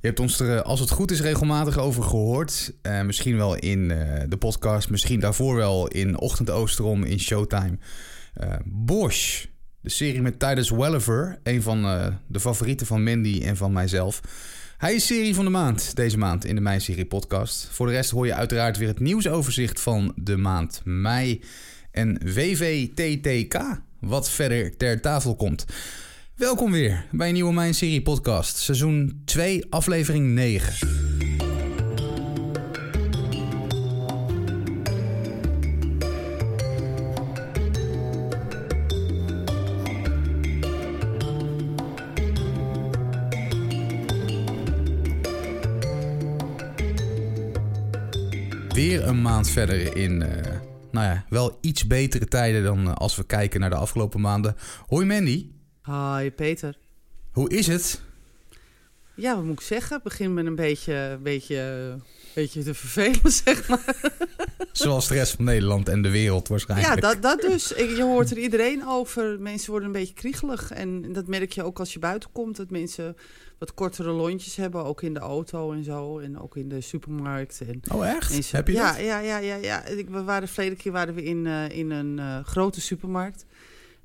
Je hebt ons er, eh, als het goed is, regelmatig over gehoord. Uh, misschien wel in uh, de podcast, misschien daarvoor wel in Ochtend Oosterom in Showtime. Bosch, de serie met Titus Welliver, een van de favorieten van Mandy en van mijzelf. Hij is serie van de maand, deze maand in de Mijn Serie podcast. Voor de rest hoor je uiteraard weer het nieuwsoverzicht van de maand mei en WVTTK, wat verder ter tafel komt. Welkom weer bij een nieuwe Mijn Serie podcast, seizoen 2, aflevering 9. Weer een maand verder in, uh, nou ja, wel iets betere tijden dan uh, als we kijken naar de afgelopen maanden. Hoi Mandy. Hi Peter. Hoe is het? Ja, wat moet ik zeggen? Het begint met een beetje, beetje, beetje te vervelen, zeg maar. Zoals de rest van Nederland en de wereld waarschijnlijk. Ja, dat, dat dus. Je hoort er iedereen over. Mensen worden een beetje kriegelig. En dat merk je ook als je buiten komt. Dat mensen wat kortere lontjes hebben, ook in de auto en zo. En ook in de supermarkt. En oh, echt? Mensen, Heb je ja, dat? Ja, ja, ja. ja. We waren, verleden keer waren we in, uh, in een uh, grote supermarkt.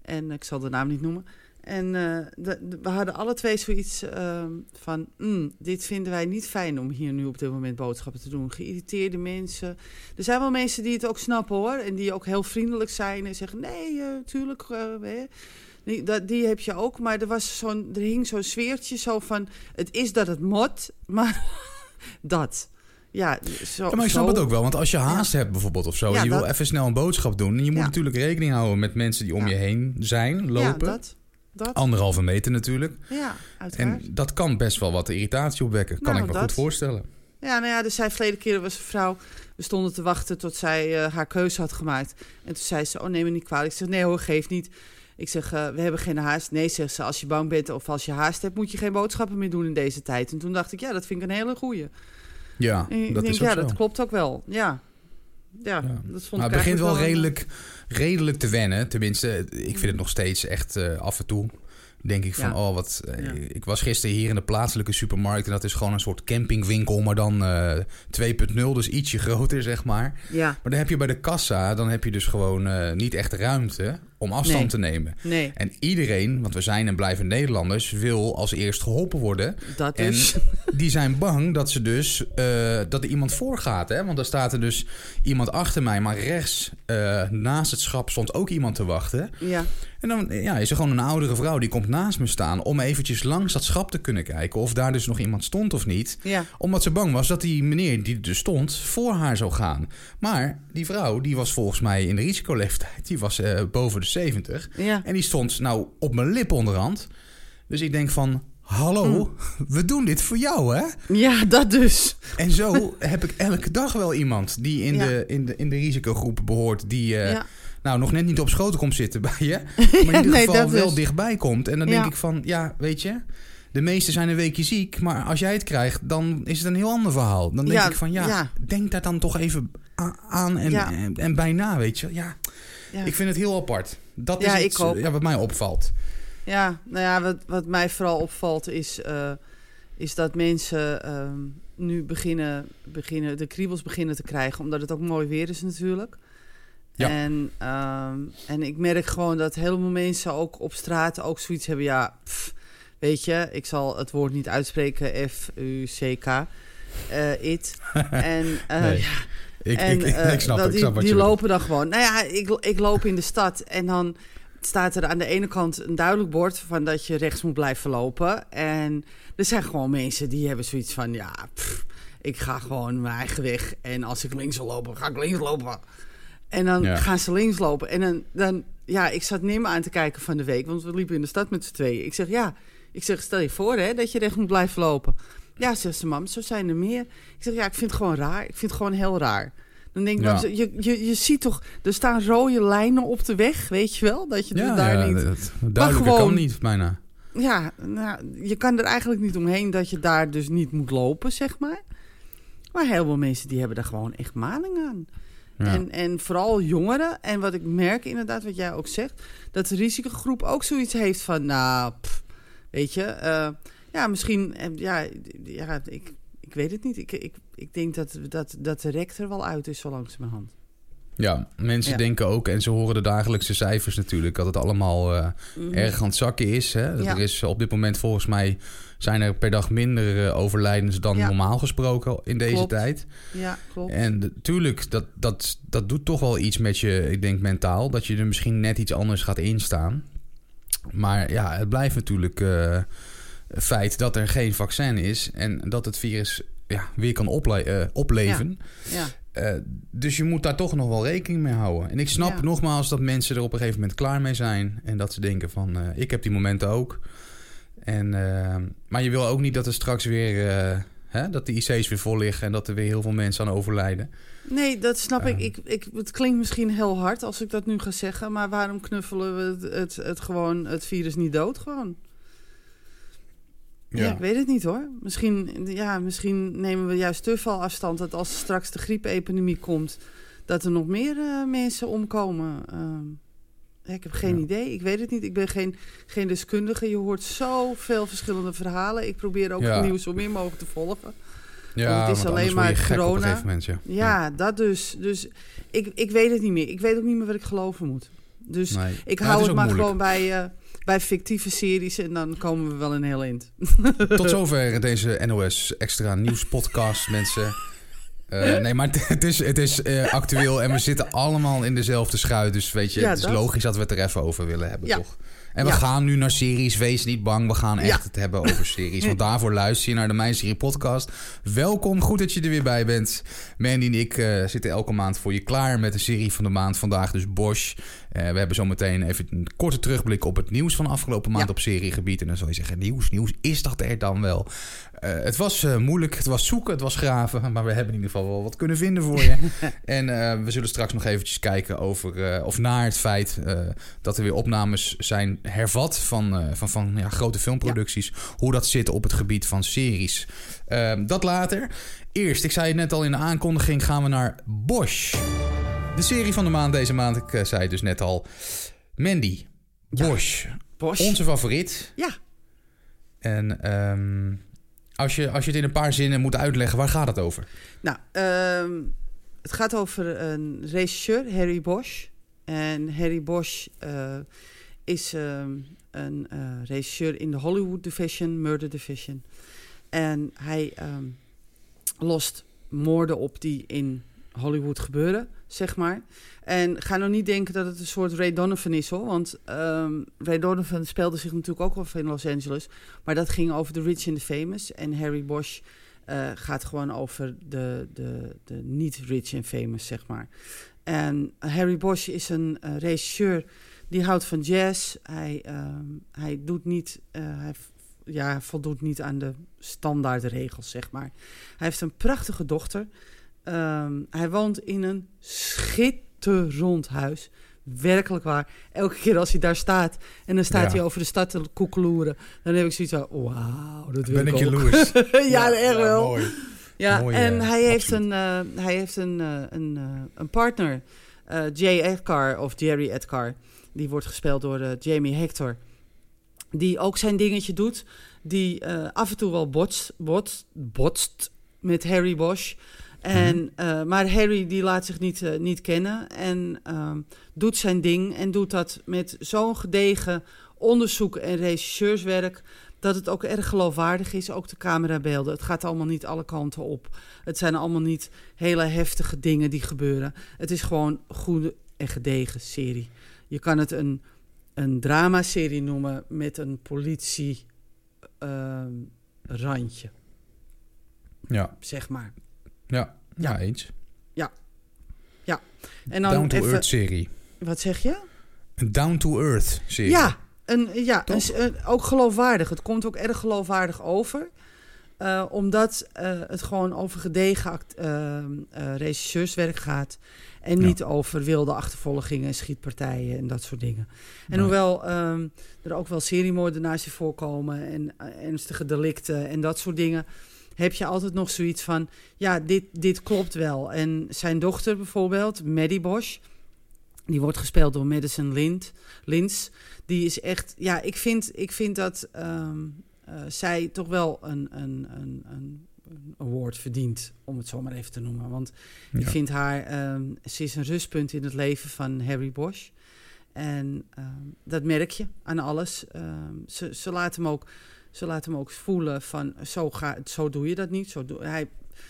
En ik zal de naam niet noemen. En uh, de, de, we hadden alle twee zoiets uh, van: mm, dit vinden wij niet fijn om hier nu op dit moment boodschappen te doen. Geïrriteerde mensen. Er zijn wel mensen die het ook snappen hoor. En die ook heel vriendelijk zijn en zeggen: nee, uh, tuurlijk. Hè. Die, dat, die heb je ook. Maar er, was zo'n, er hing zo'n sfeertje zo van: het is dat het moet, maar dat. Ja, zo, ja, maar ik snap zo. het ook wel. Want als je haast ja. hebt bijvoorbeeld of zo... Ja, en je dat... wil even snel een boodschap doen... en je moet natuurlijk rekening houden met mensen die om je heen zijn, lopen. Ja, dat. Dat. Anderhalve meter natuurlijk. Ja, uiteraard. En dat kan best wel wat irritatie opwekken. Kan Nou, ik me dat. goed voorstellen. Ja, nou ja, dus zij verleden keer was een vrouw. We stonden te wachten tot zij uh, haar keuze had gemaakt. En toen zei ze: Oh, neem me niet kwalijk. Ik zeg: Nee hoor, geef niet. Ik zeg: uh, We hebben geen haast. Nee, zegt ze: Als je bang bent of als je haast hebt, moet je geen boodschappen meer doen in deze tijd. En toen dacht ik: Ja, dat vind ik een hele goeie. Ja, en dat denk, is ook ja, zo. dat klopt ook wel. Ja. Ja, Ja. dat vond Maar ik het begint wel een, redelijk, redelijk te wennen. Tenminste, ik vind het nog steeds echt uh, af en toe. Denk ik van, Ja. oh wat. uh, Ja. Ik was gisteren hier in de plaatselijke supermarkt. En dat is gewoon een soort campingwinkel, maar dan uh, 2.0, dus ietsje groter, zeg maar. Maar dan heb je bij de kassa, dan heb je dus gewoon niet echt ruimte om afstand Nee. te nemen. nee, En iedereen, want we zijn en blijven Nederlanders, wil als eerst geholpen worden. dat En dus. die zijn bang dat ze dus uh, dat er iemand voorgaat. Hè? Want daar staat er dus iemand achter mij, maar rechts uh, naast het schap stond ook iemand te wachten. Ja, En dan ja, is er gewoon een oudere vrouw die komt naast me staan om eventjes langs dat schap te kunnen kijken of daar dus nog iemand stond of niet. ja, Omdat ze bang was dat die meneer die er dus stond voor haar zou gaan. Maar die vrouw die was volgens mij in de risicoleeftijd, die was uh, boven de 70. ja. En die stond nou op mijn lip onderhand. Dus ik denk van, hallo, we doen dit voor jou hè? Ja, dat dus. En zo heb ik elke dag wel iemand die in, Ja. de, in, de, in de risicogroep behoort... die uh, Ja. nou nog net niet op schoten komt zitten bij je... maar in ieder geval wel dus. dichtbij komt. En dan denk ik van, ja, weet je... De meesten zijn een weekje ziek, maar als jij het krijgt, dan is het een heel ander verhaal. Dan denk ik van, ja, denk daar dan toch even aan en, en, en bijna, weet je. Ja, Ja. ik vind het heel apart. Dat Ja, is ik iets, ja, wat mij opvalt. Ja, nou ja, wat, wat mij vooral opvalt is, uh, is dat mensen uh, nu beginnen, beginnen, de kriebels beginnen te krijgen, omdat het ook mooi weer is natuurlijk. Ja. En, um, en ik merk gewoon dat helemaal mensen ook op straat ook zoiets hebben, ja, pff, weet je, ik zal het woord niet uitspreken, F-U-C-K, uh, it. en Nee. ja, Ik, en, ik, ik, eh, ik snap, dat ik die, wat die je lopen dan gewoon. Nou ja, ik, ik loop in de stad en dan staat er aan de ene kant een duidelijk bord van dat je rechts moet blijven lopen. En er zijn gewoon mensen die hebben zoiets van, ja, pff, ik ga gewoon mijn eigen weg. En als ik links wil lopen, ga ik links lopen. En dan Ja. gaan ze links lopen. En dan, dan, ja, ik zat Nim aan te kijken van de week, want we liepen in de stad met z'n tweeën. Ik zeg, ja, ik zeg, stel je voor hè, dat je recht moet blijven lopen. Ja, zegt ze, mam, zo zijn er meer. Ik zeg, ja, ik vind het gewoon raar. Ik vind het gewoon heel raar. Dan denk ik, Ja. je, je, je ziet toch, er staan rode lijnen op de weg, weet je wel? Dat je Ja, daar ja, niet... dat, gewoon- kan niet, bijna. Ja, nou, je kan er eigenlijk niet omheen dat je daar dus niet moet lopen, zeg maar. Maar heel veel mensen die hebben daar gewoon echt maling aan. Ja. En, en vooral jongeren. En wat ik merk inderdaad, wat jij ook zegt... dat de risicogroep ook zoiets heeft van... nou, pff, weet je... eh, Ja, misschien, eh, ja, ja ik, ik weet het niet. Ik, ik, ik denk dat, dat, dat de rek er wel uit is zo langzamerhand. Ja, mensen Ja. denken ook, en ze horen de dagelijkse cijfers natuurlijk, dat het allemaal eh, Mhm. erg aan het zakken is. Hè? Ja. Er is op dit moment volgens mij zijn er per dag minder eh, overlijdens dan Ja. normaal gesproken in deze Klopt. tijd. Ja, klopt. En natuurlijk, dat, dat, dat doet toch wel iets met je, ik denk mentaal, dat je er misschien net iets anders gaat instaan. Maar ja, het blijft natuurlijk feit dat er geen vaccin is en dat het virus ja, weer kan ople- eh, opleven. ja. Eh, dus je moet daar toch nog wel rekening mee houden. En ik snap nogmaals dat mensen er op een gegeven moment klaar mee zijn. En dat ze denken van, eh, ik heb die momenten ook. En, maar je wil ook niet dat er straks weer, hè, dat de IC's weer vol liggen... en dat er weer heel veel mensen aan overlijden. Nee, dat snap ik. Ik, ik. Het klinkt misschien heel hard als ik dat nu ga zeggen, maar waarom knuffelen we het, het, het gewoon, het virus niet dood gewoon? Ja. ik weet het niet hoor. Misschien, ja, misschien nemen we juist te veel afstand dat als straks de griepepidemie komt, dat er nog meer eh, mensen omkomen. Ehm, ik heb geen Ja. idee. Ik weet het niet. Ik ben geen, geen deskundige. Je hoort zoveel verschillende verhalen. Ik probeer ook Ja. het nieuws zo min mogelijk te volgen. Ja, Want het is want alleen maar corona. moment, ja. Ja, dat dus. Dus ik, ik weet het niet meer. Ik weet ook niet meer wat ik geloven moet. Dus Nee. ik hou het, maar moeilijk. gewoon bij, eh, bij fictieve series en dan komen we wel een heel eind. Tot zover deze NOS Extra Nieuws podcast, mensen. Eh, nee, maar het, is, het is eh, actueel en we zitten allemaal in dezelfde schuit. Dus weet je, Ja, het is dat. logisch dat we het er even over willen hebben, Ja. toch? En we Ja. gaan nu naar series. Wees niet bang, we gaan echt het hebben over series. Want daarvoor luister je naar de Mijn Serie podcast. Welkom, goed dat je er weer bij bent. Mandy en ik eh, zitten elke maand voor je klaar met de serie van de maand. Vandaag dus Bosch. Eh, we hebben zometeen even een korte terugblik op het nieuws van de afgelopen maand Ja. op seriegebied. En dan zal je zeggen, nieuws, nieuws, is dat er dan wel? Eh, het was eh, moeilijk, het was zoeken, het was graven. Maar we hebben in ieder geval wel wat kunnen vinden voor je. en we zullen straks nog eventjes kijken over, of naar het feit dat er weer opnames zijn hervat van, van, van ja, grote filmproducties. Hoe dat zit op het gebied van series. Ehm, dat later. Eerst, ik zei het net al in de aankondiging, gaan we naar Bosch. De serie van de maand deze maand, ik eh, zei het dus net al. Mandy, Ja. Bosch, Bosch. onze favoriet. Ja. En ehm, als, je, als je het in een paar zinnen moet uitleggen, waar gaat het over? Nou, ehm, het gaat over een regisseur, Harry Bosch. En Harry Bosch eh, is ehm, een eh, regisseur in de Hollywood Division, Murder Division. En hij lost moorden op die in Hollywood gebeuren, zeg maar. En ga nou niet denken dat het een soort Ray Donovan is, hoor. Want ehm, Ray Donovan speelde zich natuurlijk ook wel in Los Angeles. Maar dat ging over de rich and the famous. En Harry Bosch eh, gaat gewoon over de, de, de niet rich and famous, zeg maar. En Harry Bosch is een eh, regisseur die houdt van jazz. Hij, ehm, hij doet niet, eh, hij ja, voldoet niet aan de standaardregels, zeg maar. Hij heeft een prachtige dochter. Ehm, hij woont in een schitterend huis. Werkelijk waar. Elke keer als hij daar staat en dan staat Ja. hij over de stad te koekeloeren, dan heb ik zoiets van, wauw, dat wil Ben ik jaloers. ja, echt wel. Mooi. Ja, Mooi, en eh, hij heeft, een, eh, hij heeft een, eh, een, eh, een partner, eh, Jay Edgar of Jerry Edgar. Die wordt gespeeld door eh, Jamie Hector. Die ook zijn dingetje doet. Die eh, af en toe wel botst, botst, botst met Harry Bosch. En, eh, maar Harry die laat zich niet, eh, niet kennen en ehm, doet zijn ding. En doet dat met zo'n gedegen onderzoek en regisseurswerk dat het ook erg geloofwaardig is, ook de camerabeelden. Het gaat allemaal niet alle kanten op. Het zijn allemaal niet hele heftige dingen die gebeuren. Het is gewoon een goede en gedegen serie. Je kan het een, een dramaserie noemen met een politie ehm, randje, Ja, zeg maar. Ja, ja. Ja. eens. En dan Down to even, Earth serie. Wat zeg je? Een Down to Earth serie. Ja, een, ja een, een- ook geloofwaardig. Het komt ook erg geloofwaardig over. Eh, omdat eh, het gewoon over gedegen act- eh, regisseurswerk gaat. En Ja. niet over wilde achtervolgingen en schietpartijen en dat soort dingen. En Nee. hoewel ehm, er ook wel seriemoordenaars in voorkomen en ernstige delicten en dat soort dingen, heb je altijd nog zoiets van, ja, dit, dit klopt wel. En zijn dochter bijvoorbeeld, Maddie Bosch, die wordt gespeeld door Madison Lind, Lins, die is echt, ja, ik vind, ik vind dat, ehm, eh, zij toch wel een, een, een, een, award verdient, om het zo maar even te noemen. Want ik vind haar, ehm, ze is een rustpunt in het leven van Harry Bosch. En ehm, dat merk je aan alles. Ze, ze, laat hem ook, ze laat hem ook voelen van, zo, ga, zo doe je dat niet. Zo doe, hij,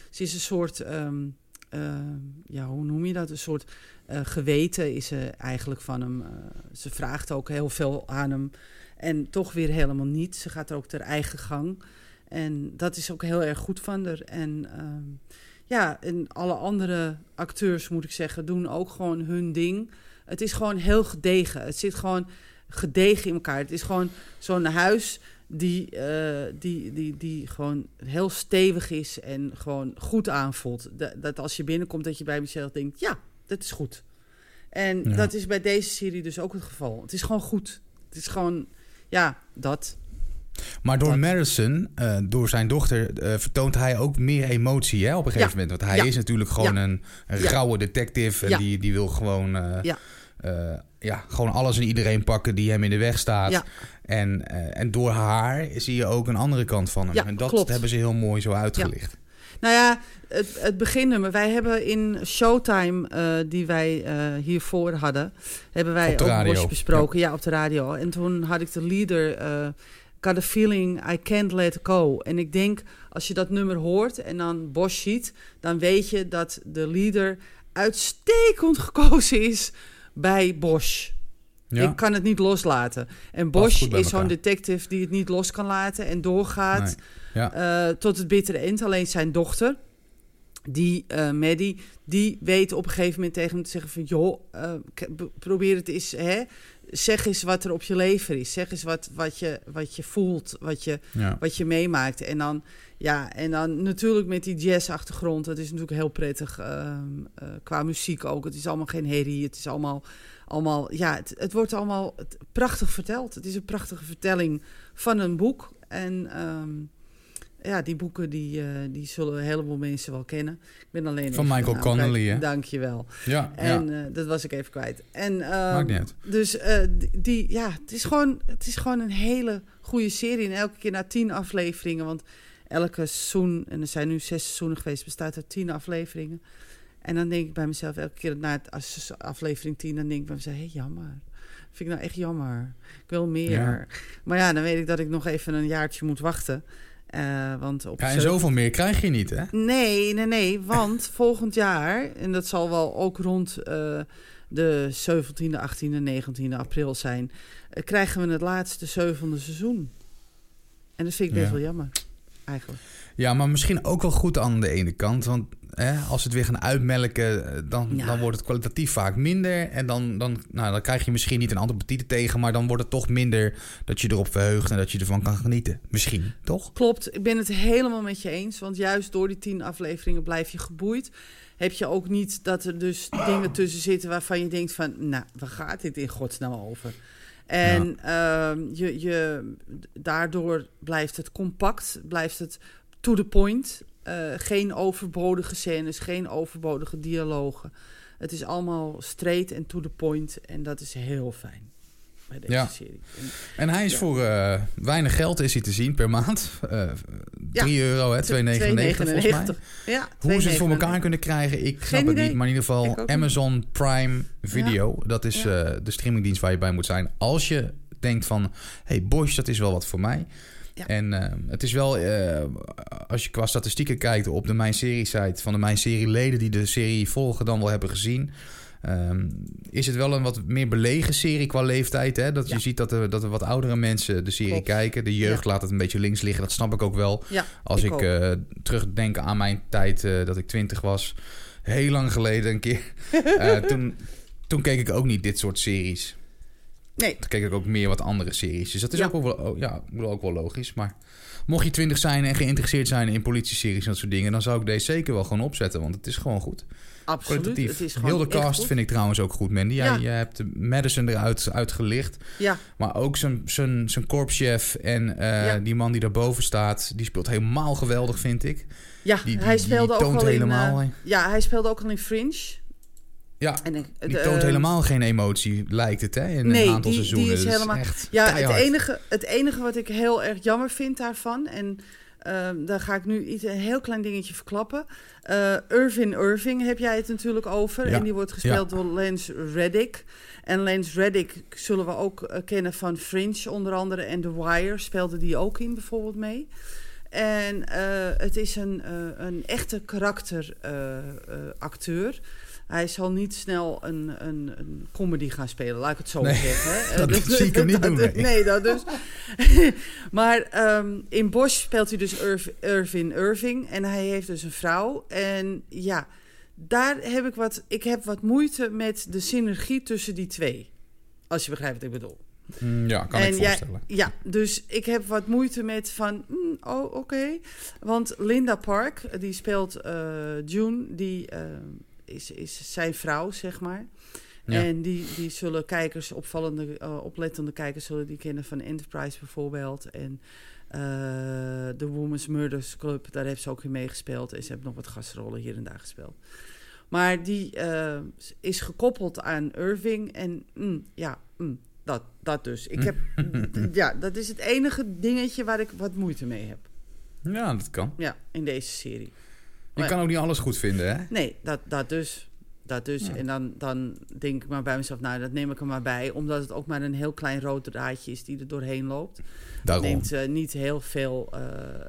ze is een soort, ehm, ehm, ja, hoe noem je dat? Een soort eh, geweten is ze eigenlijk van hem. Eh, ze vraagt ook heel veel aan hem. En toch weer helemaal niet. Ze gaat ook haar eigen gang. En dat is ook heel erg goed van haar. En ehm, ja, en alle andere acteurs, moet ik zeggen, doen ook gewoon hun ding. Het is gewoon heel gedegen. Het zit gewoon gedegen in elkaar. Het is gewoon zo'n huis die, eh, die, die, die gewoon heel stevig is en gewoon goed aanvoelt. Dat, dat als je binnenkomt, dat je bij jezelf denkt, ja, dat is goed. En Ja. dat is bij deze serie dus ook het geval. Het is gewoon goed. Het is gewoon, ja, dat. Maar door Dat- Madison, eh, door zijn dochter, eh, vertoont hij ook meer emotie hè, op een gegeven Ja. moment. Want hij Ja. is natuurlijk gewoon een, rauwe detective. En die, die wil gewoon, Ja. eh, ja, gewoon alles en iedereen pakken die hem in de weg staat. Ja. En, eh, en door haar zie je ook een andere kant van hem. Ja, en dat klopt. hebben ze heel mooi zo uitgelicht. Nou ja, het, het beginnummer. Wij hebben in Showtime, eh, die wij hiervoor hadden, hebben wij Op de ook radio. Bosch besproken. Ja. op de radio. En toen had ik de leader, eh Got a feeling I can't let go. En ik denk, als je dat nummer hoort en dan Bosch ziet, dan weet je dat de leader uitstekend gekozen is bij Bosch. Ja. Ik kan het niet loslaten. En Bosch is zo'n detective die het niet los kan laten en doorgaat Nee. Ja. eh, tot het bittere eind. Alleen zijn dochter, die eh Maddie, die weet op een gegeven moment tegen hem te zeggen van... joh, eh, probeer het eens, hè? zeg eens wat er op je leven is. Zeg eens wat, wat, je, wat je voelt, wat je, Ja. wat je meemaakt. En dan, ja, en dan natuurlijk met die jazz-achtergrond. Dat is natuurlijk heel prettig ehm, eh, qua muziek ook. Het is allemaal geen herrie. Het is allemaal, allemaal ja, het, het wordt allemaal prachtig verteld. Het is een prachtige vertelling van een boek. En ehm, ja, die boeken die, eh, die zullen een heleboel mensen wel kennen. Ik ben alleen Van Michael Connelly, hè? Dank je wel. Ja, En ja. eh, dat was ik even kwijt. En, Maakt niet uit. Dus eh, die, ja, het is, gewoon, het is gewoon een hele goede serie. En elke keer na tien afleveringen, want elke seizoen, en er zijn nu zes seizoenen geweest, bestaat uit tien afleveringen. En dan denk ik bij mezelf, elke keer na het, aflevering tien, dan denk ik bij mezelf, hé, hey, jammer. Vind ik nou echt jammer. Ik wil meer. Ja. Maar ja, dan weet ik dat ik nog even een jaartje moet wachten. Eh, want op ja, en zoveel meer krijg je niet, hè? Nee, nee, nee. Want volgend jaar, en dat zal wel ook rond eh, de 17e, 18e, 19e april zijn, eh, krijgen we het laatste zevende seizoen. En dat vind ik best Ja. wel jammer, eigenlijk. Ja, maar misschien ook wel goed aan de ene kant. Want hè, als ze het weer gaan uitmelken, eh, dan, Ja. dan wordt het kwalitatief vaak minder. En dan, dan, nou, dan krijg je misschien niet een er tegen, maar dan wordt het toch minder dat je erop verheugt en dat je ervan kan genieten. Misschien, toch? Klopt, ik ben het helemaal met je eens. Want juist door die tien afleveringen blijf je geboeid. Heb je ook niet dat er dus dingen tussen zitten waarvan je denkt van... nou, waar gaat dit in godsnaam over? En ehm, je, je, daardoor blijft het compact, blijft het to the point. Eh, geen overbodige scènes, geen overbodige dialogen. Het is allemaal straight en to the point. En dat is heel fijn bij deze Ja. serie. En En hij is Ja. voor eh, weinig geld is hij te zien per maand. Eh 3 euro, hè, 2,99 volgens mij. 2,99. Ja, Hoe ze het voor 2,99. elkaar kunnen krijgen, ik snap het niet. Maar in ieder geval niet. Amazon Prime Video. Dat is de streamingdienst waar je bij moet zijn. Als je denkt van, hey Bosch, dat is wel wat voor mij. Ja. En eh, het is wel, eh, als je qua statistieken kijkt op de Mijn Serie site... van de Mijn Serie leden die de serie volgen dan wel hebben gezien... ehm, is het wel een wat meer belegen serie qua leeftijd. Hè? Dat je ziet dat er, dat er wat oudere mensen de serie Klopt. kijken. De jeugd Ja. laat het een beetje links liggen. Dat snap ik ook wel. Ja, Als ik eh, terugdenk aan mijn tijd eh, dat ik twintig was, heel lang geleden een keer, toen, toen keek ik ook niet dit soort series. Nee, Toen keek ik ook meer wat andere series. Dus dat is Ja. ook, wel, oh, ja, ook wel logisch. Maar mocht je twintig zijn en geïnteresseerd zijn in politieseries en dat soort dingen, dan zou ik deze zeker wel gewoon opzetten, want het is gewoon goed. absoluut. Kwalitatief. Het is gewoon Heel de cast goed. vind ik trouwens ook goed, Mandy. Jij, Ja. jij hebt Madison eruit uitgelicht. Ja, Maar ook zijn, zijn, zijn korpschef en eh, Ja. die man die daarboven staat, die speelt helemaal geweldig, vind ik. ja Die, die, hij die speelde ook al helemaal. in... eh, ja, hij speelde ook al in Fringe. Ja, En die toont ehm, helemaal geen emotie, lijkt het, hè? In Nee, een aantal die- die seizoenen. is Dat helemaal- echt Ja, het enige, het enige wat ik heel erg jammer vind daarvan, en ehm, daar ga ik nu iets, een heel klein dingetje verklappen. Eh Irvin Irving heb jij het natuurlijk over. Ja, En die wordt gespeeld door Lance Reddick. En Lance Reddick zullen we ook eh, kennen van Fringe onder andere. En The Wire speelde die ook in bijvoorbeeld mee. En eh, het is een, een echte karakteracteur. Hij zal niet snel een, een, een comedy gaan spelen, laat ik het zo Nee, zeggen. dat Eh, zie ik hem niet dat- doen, nee. Nee, dat dus. maar ehm, in Bosch speelt hij dus Irv, Irvin Irving. En hij heeft dus een vrouw. En ja, daar heb ik wat... Ik heb wat moeite met de synergie tussen die twee. Als je begrijpt wat ik bedoel. Mm, Ja, kan En ik voorstellen. Ja, dus ik heb wat moeite met van, mm, oh oké. Want Linda Park, eh, die speelt eh, June, die eh, is, is zijn vrouw, zeg maar. Ja. En die, die zullen kijkers, opvallende, eh, oplettende kijkers, zullen die kennen van Enterprise bijvoorbeeld. En eh The Women's Murders Club, daar heeft ze ook in meegespeeld. En ze heeft nog wat gastrollen hier en daar gespeeld. Maar die eh, is gekoppeld aan Irving. En mm, ja, mm, dat, dat dus. Ik heb, ja, dat is het enige dingetje waar ik wat moeite mee heb. Ja, dat kan. Ja, in deze serie. Je kan ook niet alles goed vinden, hè? Nee, dat, dat dus. Dat dus. Ja. En dan, dan denk ik maar bij mezelf, nou, dat neem ik er maar bij. Omdat het ook maar een heel klein rood draadje is die er doorheen loopt. Daarom. neemt eh, niet heel veel eh, eh,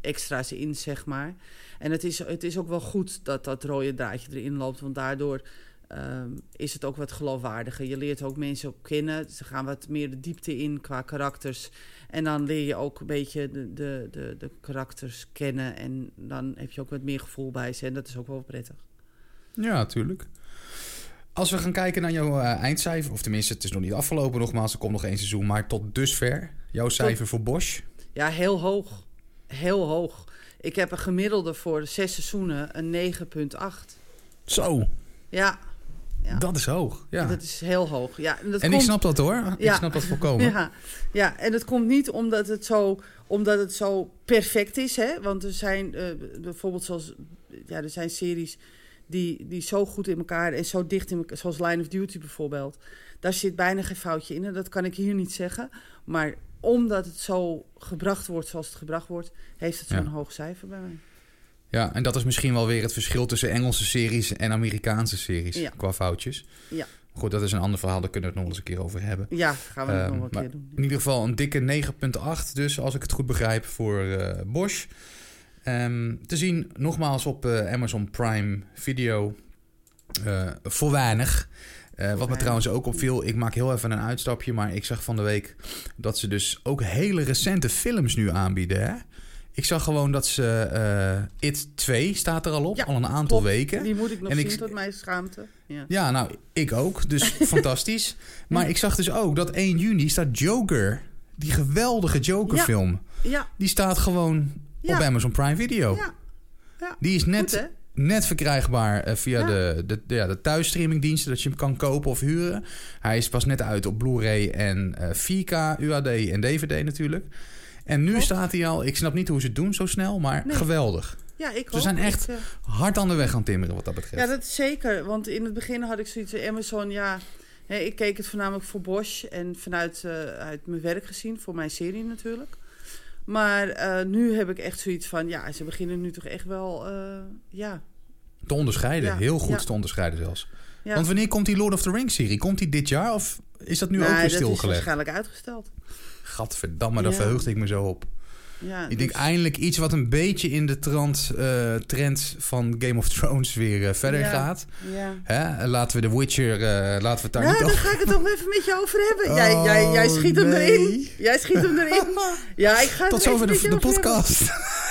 extra's in, zeg maar. En het is, het is ook wel goed dat dat rode draadje erin loopt, want daardoor ehm, is het ook wat geloofwaardiger. Je leert ook mensen ook kennen. Ze gaan wat meer de diepte in qua karakters. En dan leer je ook een beetje de, de, de, de karakters kennen. En dan heb je ook wat meer gevoel bij ze. En dat is ook wel prettig. Ja, natuurlijk. Als we gaan kijken naar jouw eh, eindcijfer, of tenminste, het is nog niet afgelopen nogmaals, er komt nog één seizoen, maar tot dusver, jouw cijfer voor Bosch? Ja, heel hoog. Heel hoog. Ik heb een gemiddelde voor zes seizoenen een 9,8. Zo, Ja, ja. dat is hoog. Ja. Dat is heel hoog. Ja, en dat en komt, ik snap dat hoor. Ik Ja. snap dat volkomen. Ja, ja, en het komt niet omdat het zo, omdat het zo perfect is. Hè? Want er zijn eh, bijvoorbeeld zoals, ja, er zijn series die, die zo goed in elkaar en zo dicht in elkaar, zoals Line of Duty bijvoorbeeld. Daar zit bijna geen foutje in en dat kan ik hier niet zeggen. Maar omdat het zo gebracht wordt zoals het gebracht wordt, heeft het zo'n Ja. hoog cijfer bij mij. Ja, en dat is misschien wel weer het verschil tussen Engelse series en Amerikaanse series Ja. qua foutjes. Ja. Goed, dat is een ander verhaal, daar kunnen we het nog eens een keer over hebben. Ja, gaan we het Ehm, nog wel een keer doen. In ieder geval een dikke 9,8 dus, als ik het goed begrijp, voor eh, Bosch. Ehm, te zien nogmaals op eh, Amazon Prime Video. Eh, voor weinig. Wat me trouwens ook opviel, ik maak heel even een uitstapje, maar ik zag van de week dat ze dus ook hele recente films nu aanbieden. Hè? Ik zag gewoon dat ze eh It 2 staat er al op, Ja, al een aantal weken. Die moet ik nog En zien ik- tot mijn schaamte. Ja. Ja, nou, ik ook. Dus fantastisch. Maar ik zag dus ook dat 1 juni staat Joker. Die geweldige Joker-film. Ja, Die staat gewoon op Amazon Prime Video. ja, ja. Die is net, net verkrijgbaar eh, via de, de, de, ja, de thuisstreamingdiensten... dat je hem kan kopen of huren. Hij is pas net uit op Blu-ray en eh 4K, UHD en DVD natuurlijk. En nu Klopt. staat hij al... Ik snap niet hoe ze het doen zo snel, maar Nee. geweldig. Ja, ik Ze zijn echt- Ik, eh, Hard aan de weg aan timmeren wat dat betreft. Ja, dat is zeker. Want in het begin had ik zoiets van Amazon, ja... Hè, ik keek het voornamelijk voor Bosch en vanuit eh, uit mijn werk gezien, voor mijn serie natuurlijk. Maar eh, nu heb ik echt zoiets van, ja, ze beginnen nu toch echt wel, eh, ja. Te onderscheiden. Ja, Heel goed ja. te onderscheiden zelfs. ja. Want wanneer komt die Lord of the Rings serie? Komt die dit jaar of is dat nu ook weer dat is stilgelegd? waarschijnlijk uitgesteld. Gadverdamme, daar Ja. verheugde ik me zo op. Ja, Ik denk dus- eindelijk iets wat een beetje in de trant, eh, trend van Game of Thrones weer eh, verder Ja. gaat. Ja. Hè? Laten we The Witcher, eh, laten we het daar Nou, niet daar ga ik het toch even met je over hebben. Jij, Oh, jij, jij schiet hem erin. Jij schiet hem erin. Ja, ik ga Tot er zover de, de podcast.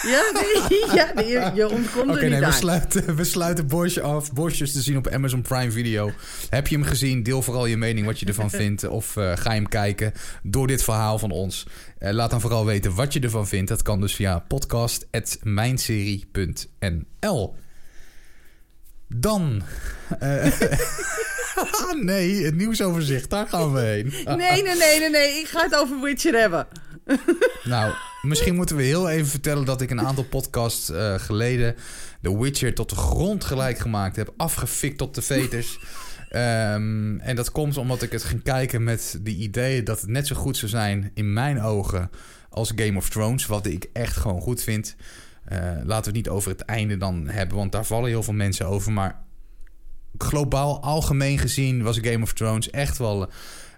Ja, nee, ja, nee, je, ontkomt er niet nee, we sluiten, we sluiten Bosch af. Bosch is te zien op Amazon Prime Video. Heb je hem gezien? Deel vooral je mening wat je ervan vindt. Of ga je hem kijken door dit verhaal van ons. Eh, laat dan vooral weten wat je ervan vindt. Dat kan dus via podcast.mijnserie.nl Dan... eh, nee, het nieuwsoverzicht. Daar gaan we heen. Nee, nee, nee, nee, nee. Ik ga het over Witcher hebben. Nou, Misschien moeten we heel even vertellen dat ik een aantal podcasts eh, geleden The Witcher tot de grond gelijk gemaakt heb. Afgefikt tot de veters. Ehm, en dat komt omdat ik het ging kijken met de idee dat het net zo goed zou zijn in mijn ogen als Game of Thrones. Wat ik echt gewoon goed vind. Eh, laten we het niet over het einde dan hebben, want daar vallen heel veel mensen over. Maar globaal, algemeen gezien, was Game of Thrones echt wel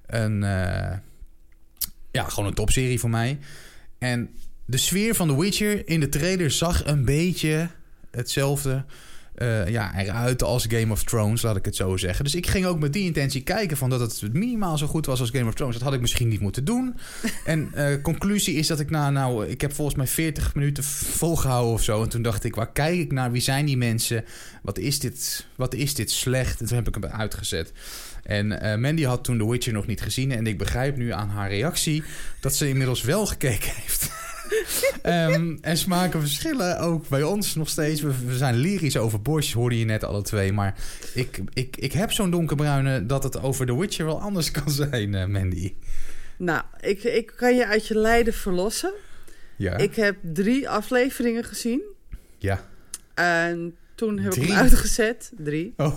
een. eh, ja, gewoon een topserie voor mij. En de sfeer van The Witcher in de trailer zag een beetje hetzelfde eh, ja, eruit als Game of Thrones, laat ik het zo zeggen. Dus ik ging ook met die intentie kijken van dat het minimaal zo goed was als Game of Thrones. Dat had ik misschien niet moeten doen. En eh, conclusie is dat ik na, nou, ik heb volgens mij 40 minuten volgehouden of zo. En toen dacht ik, waar kijk ik naar? Wie zijn die mensen? Wat is dit, wat is dit slecht? En toen heb ik hem uitgezet. En eh, Mandy had toen The Witcher nog niet gezien. En ik begrijp nu aan haar reactie dat ze inmiddels wel gekeken heeft. Ehm, en smaken verschillen ook bij ons nog steeds. We, we zijn lyrisch over Bosch, hoorde je net alle twee. Maar ik, ik, ik heb zo'n donkerbruine dat het over The Witcher wel anders kan zijn, eh, Mandy. Nou, ik, ik kan je uit je lijden verlossen. Ja? Ik heb drie afleveringen gezien. Ja. En toen heb ik hem uitgezet. Drie. Oh,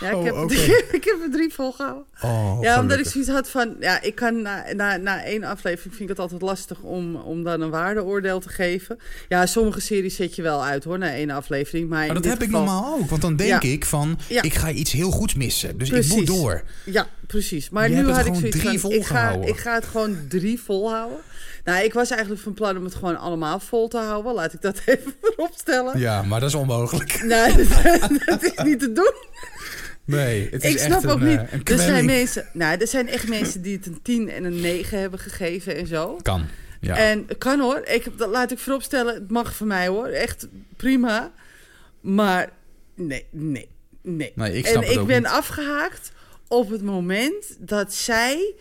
Ja, ik, Oh, heb, oké. ik heb er drie volgehouden. oh ja, omdat ik zoiets had van... Ja, ik kan na, na, na één aflevering vind ik het altijd lastig om, om dan een waardeoordeel te geven. Ja, sommige series zet je wel uit hoor, na één aflevering. Maar, dat heb ik normaal ook. Want dan denk Ja. ik van, Ja. ik ga iets heel goeds missen. Dus ik moet door. Ja, precies. Maar Je nu had ik zoiets drie van, ik ga, ik ga het gewoon drie volhouden. Nou, ik was eigenlijk van plan om het gewoon allemaal vol te houden. Laat ik dat even opstellen. Ja, maar dat is onmogelijk. Nee, dat is niet te doen. Nee, het is Ik echt snap een, ook eh, niet. een Er zijn, mensen, nou, er zijn echt mensen die het een 10 en een 9 hebben gegeven en zo. Kan, ja. En kan hoor. Ik, dat laat ik vooropstellen, het mag voor mij hoor. Echt prima. Maar nee, nee, nee. Nee, ik snap en het ik ben niet. afgehaakt op het moment dat zij...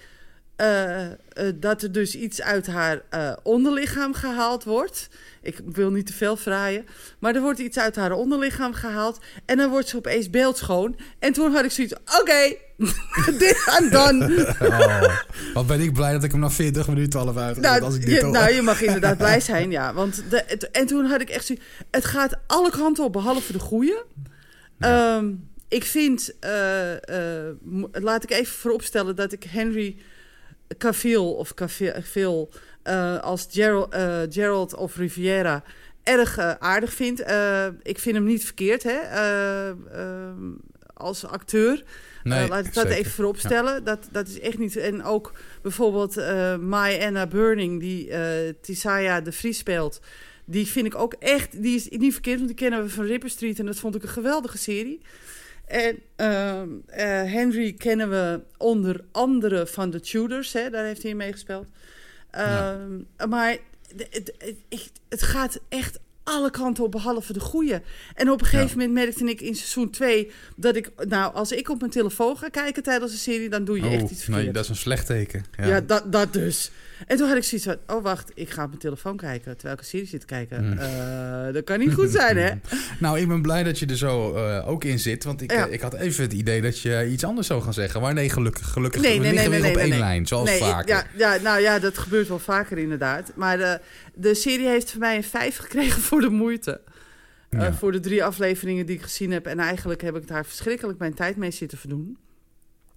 eh, eh, dat er dus iets uit haar eh, onderlichaam gehaald wordt. Ik wil niet te veel fraaien. Maar er wordt iets uit haar onderlichaam gehaald. En dan wordt ze opeens beeldschoon. En toen had ik zoiets... Oké, dit I'm done. Oh, wat ben ik blij dat ik hem na 40 minuten al heb uitgezet. Nou, als ik dit je, nou, je mag inderdaad blij zijn, ja. Want de, het- en toen had ik echt zoiets... Het gaat alle kanten op, behalve de goede. Ehm, ik vind... laat ik even vooropstellen dat ik Henry Cavill... of Cavill eh, als Gerald, eh, Gerald of Riviera... erg eh, aardig vind. Eh, ik vind hem niet verkeerd, hè. eh, ehm, als acteur. Nee, laat ik dat zeker. even vooropstellen. Dat, dat is echt niet. En ook bijvoorbeeld My Anna Burning, die Tisaya de Vries speelt. Die vind ik ook echt. Die is niet verkeerd, want die kennen we van Ripper Street. En dat vond ik een geweldige serie. En ehm, eh, Henry kennen we onder andere van The Tudors. Hè, daar heeft hij in meegespeeld. Ja. Ehm, Maar het, het, gaat echt alle kanten op, behalve de goede. En op een gegeven Ja. moment merkte ik in seizoen 2 dat ik, nou, als ik op mijn telefoon ga kijken tijdens een serie, dan doe je echt iets Oh, verkeerd. nee, dat is een slecht teken. Ja. ja, dat, dat dus. En toen had ik zoiets van, oh wacht, ik ga op mijn telefoon kijken terwijl ik een serie zit te kijken. Mm. Eh, dat kan niet goed zijn, hè? Nou, ik ben blij dat je er zo eh, ook in zit. Want ik, Ja. eh, ik had even het idee dat je iets anders zou gaan zeggen. Maar nee, gelukkig. Gelukkig. Nee, we nee, liggen nee, op één lijn, zoals nee, vaker. Ja, ja, nou ja, dat gebeurt wel vaker inderdaad. Maar de, de serie heeft voor mij een 5 gekregen voor de moeite. Ja. voor de drie afleveringen die ik gezien heb. En eigenlijk heb ik daar verschrikkelijk mijn tijd mee zitten verdoen.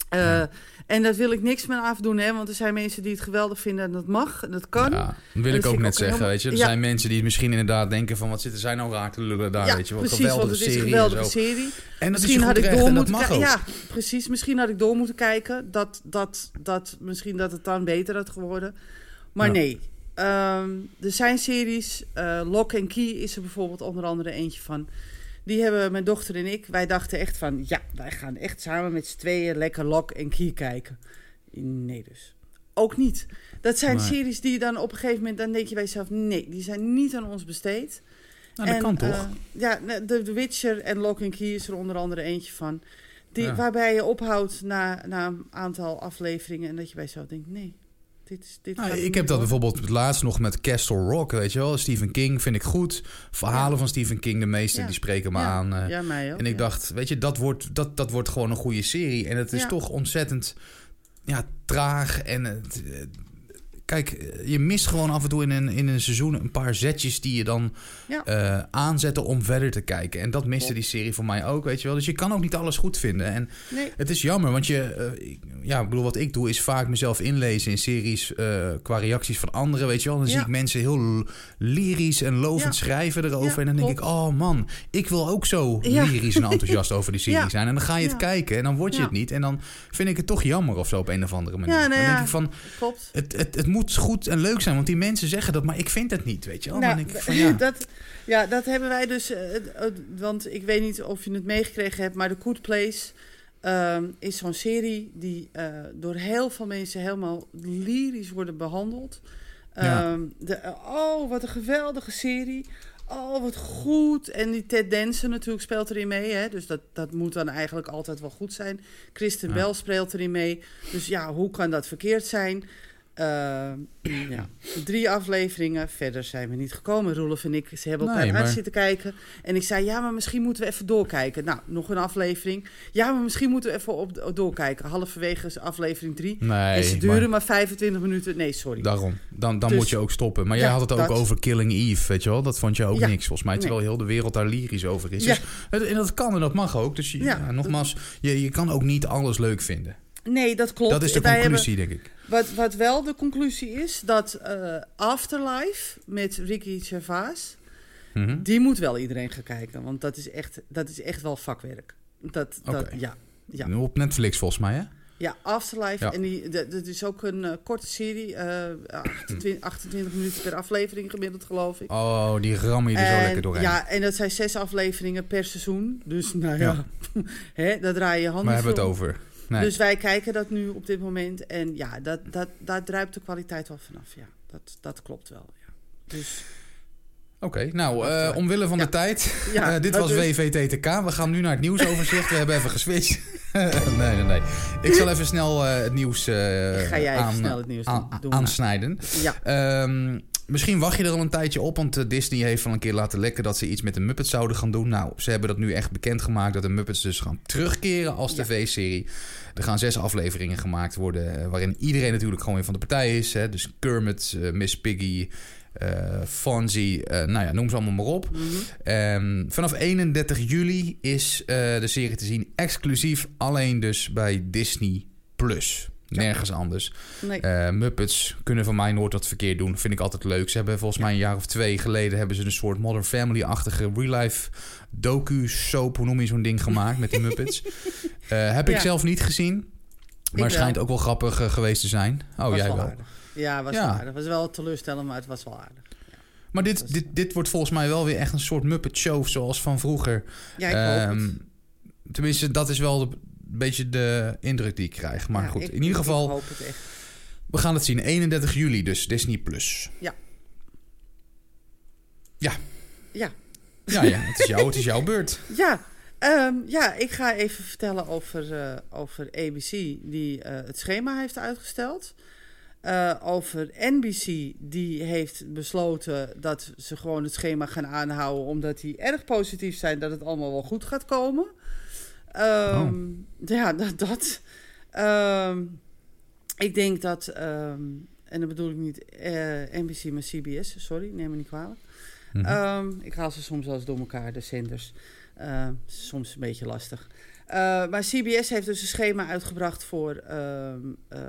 Eh, Ja. En dat wil ik niks meer afdoen, hè? Want er zijn mensen die het geweldig vinden en dat mag en dat kan. Ja, dat wil dat ik ook net ook zeggen, helemaal- weet je. Er Ja. zijn mensen die misschien inderdaad denken van... wat zitten zij nou raar te lullen daar, Ja, weet je. Wat precies, want het is een geweldige en serie. En dat Misschien is had ik door moeten kijken. Ja, precies. Misschien had ik door moeten kijken. Dat, dat, dat, misschien dat het dan beter had geworden. Maar Ja. nee. Ehm, er zijn series. eh, Lock and Key is er bijvoorbeeld onder andere eentje van. Die hebben mijn dochter en ik. Wij dachten echt van... Ja, wij gaan echt samen met z'n tweeën lekker Lock and Key kijken. Nee dus. Ook niet. Dat zijn series die je dan op een gegeven moment... Dan denk je bij jezelf... Nee, die zijn niet aan ons besteed. Nou, dat En, kan toch? eh, ja, ne- de, The Witcher en Lock and Key is er onder andere eentje van. Die, Ja. Waarbij je ophoudt na, na een aantal afleveringen en dat je bij jezelf denkt, nee, dit dit Nou, ik heb dat bijvoorbeeld laatst nog met Castle Rock, weet je wel. Stephen King vind ik goed. Verhalen Ja. van Stephen King, de meeste, Ja. die spreken me Ja. aan. eh. ja, mij ook. en ik dacht, weet je, dat wordt, dat, dat wordt gewoon een goede serie. En het is toch ontzettend ja, traag en het, eh, kijk, je mist gewoon af en toe in een, in een seizoen een paar zetjes die je dan Ja. eh, aanzetten om verder te kijken. En dat miste die serie voor mij ook, weet je wel. Dus je kan ook niet alles goed vinden. En Nee. het is jammer, want je, eh, ja, ik bedoel, wat ik doe is vaak mezelf inlezen in series eh, qua reacties van anderen, weet je wel. Dan zie ik mensen heel lyrisch en lovend Ja. schrijven erover. En dan denk ik, oh man, ik wil ook zo lyrisch en enthousiast over die serie zijn. En dan ga je het kijken en dan word je het niet. En dan vind ik het toch jammer of zo op een of andere manier. Ja, nou dan ja. denk ik van, Klopt. het, het, het moet goed en leuk zijn, want die mensen zeggen dat, maar ik vind het niet, weet je wel. Nou, ik van, ja. dat, ja, dat hebben wij dus. eh, want ik weet niet of je het meegekregen hebt, maar The Good Place ehm, is zo'n serie die eh, door heel veel mensen helemaal lyrisch worden behandeld. Ja. Ehm, de, oh, wat een geweldige serie. Oh, wat goed. En die Ted Danson natuurlijk speelt erin mee. Hè? Dus dat, dat moet dan eigenlijk altijd wel goed zijn. Kristen Ja. Bell speelt erin mee. Dus ja, hoe kan dat verkeerd zijn? Ehm, ja. Drie afleveringen. Verder zijn we niet gekomen. Roelof en ik ze hebben elkaar Nee, uit zitten kijken. En ik zei, ja, maar misschien moeten we even doorkijken. Nou, nog een aflevering. Ja, maar misschien moeten we even op, doorkijken. Halverwege is aflevering drie. Nee, en ze duren maar maar 25 minuten. Nee, sorry. daarom. Dan, dan Dus- moet je ook stoppen. Maar jij Ja, had het ook dat. over Killing Eve, weet je wel. Dat vond je ook Ja. niks, volgens mij. Terwijl heel de wereld daar lyrisch over is. Ja. Dus, en dat kan en dat mag ook. Dus je- ja, nogmaals, je, je kan ook niet alles leuk vinden. Nee, dat klopt. Dat is de Wij conclusie, denk ik. Wat, wat wel de conclusie is, dat eh, Afterlife met Ricky Gervais... Mhm. die moet wel iedereen gaan kijken. Want dat is echt, dat is echt wel vakwerk. Dat, dat, ja, ja. Nu Op Netflix, volgens mij, hè? Ja, Afterlife. Ja. En die, dat, dat is ook een eh, korte serie. eh 28, 28 minuten per aflevering gemiddeld, geloof ik. Oh, die rammen je er zo lekker doorheen. Ja, en dat zijn zes afleveringen per seizoen. Dus nou ja, Ja. Hè, daar draai je handen maar hebben we het over. Nee. Dus wij kijken dat nu op dit moment. En ja, dat, dat, daar druipt de kwaliteit wel vanaf. Ja, dat, dat klopt wel. Ja. Dus Oké, nou, eh, omwille van Ja. de tijd. ja, Eh, dit was dus. WVTTK. We gaan nu naar het nieuwsoverzicht. We hebben even geswitcht. nee, nee, nee. Ik zal even snel eh, het nieuws Ga jij even aan, snel het nieuws doen? aan- aansnijden. Ja, Ehm, misschien wacht je er al een tijdje op, want eh, Disney heeft al een keer laten lekken dat ze iets met de Muppets zouden gaan doen. Nou, ze hebben dat nu echt bekendgemaakt dat de Muppets dus gaan terugkeren als Ja. tv-serie. Er gaan zes afleveringen gemaakt worden, eh, waarin iedereen natuurlijk gewoon weer van de partij is. Hè? Dus Kermit, eh, Miss Piggy, eh Fonzie, nou ja, noem ze allemaal maar op. mhm. Ehm, vanaf 31 juli is de serie te zien exclusief alleen dus bij Disney+. Plus. Nergens anders. nee. Eh, Muppets kunnen van mij nooit wat verkeerd doen. Vind ik altijd leuk. Ze hebben volgens mij een jaar of twee geleden... hebben ze een soort Modern Family-achtige real-life docu-soap... hoe noem je zo'n ding gemaakt met die Muppets. Eh, heb ik Ja. zelf niet gezien. Maar schijnt ook wel grappig eh, geweest te zijn. Oh, was jij wel. Ja, was Ja. Het was wel teleurstellend, maar het was wel aardig. Maar dit, dit, dit wordt volgens mij wel weer echt een soort Muppet-show... zoals van vroeger. Ja, ik Ehm. Tenminste, dat is wel de- beetje de indruk die ik krijg. Maar Ja, goed, ik- in ieder geval... hoop het echt. We gaan het zien. 31 juli dus, Disney+. Plus. Ja. Ja. Ja. Ja, ja, het is, jou, het is jouw beurt. Ja, ehm, ja, ik ga even vertellen over, eh, over ABC, die eh, het schema heeft uitgesteld. Eh, over NBC, die heeft besloten dat ze gewoon het schema gaan aanhouden, omdat die erg positief zijn dat het allemaal wel goed gaat komen. Ehm, Ja, dat. dat. Ehm, ik denk dat, ehm, en dan bedoel ik niet eh, NBC, maar CBS, sorry, neem me niet kwalijk. Mhm. Ik haal ze soms wel eens door elkaar, de zenders. Soms een beetje lastig. Eh, maar CBS heeft dus een schema uitgebracht voor ehm eh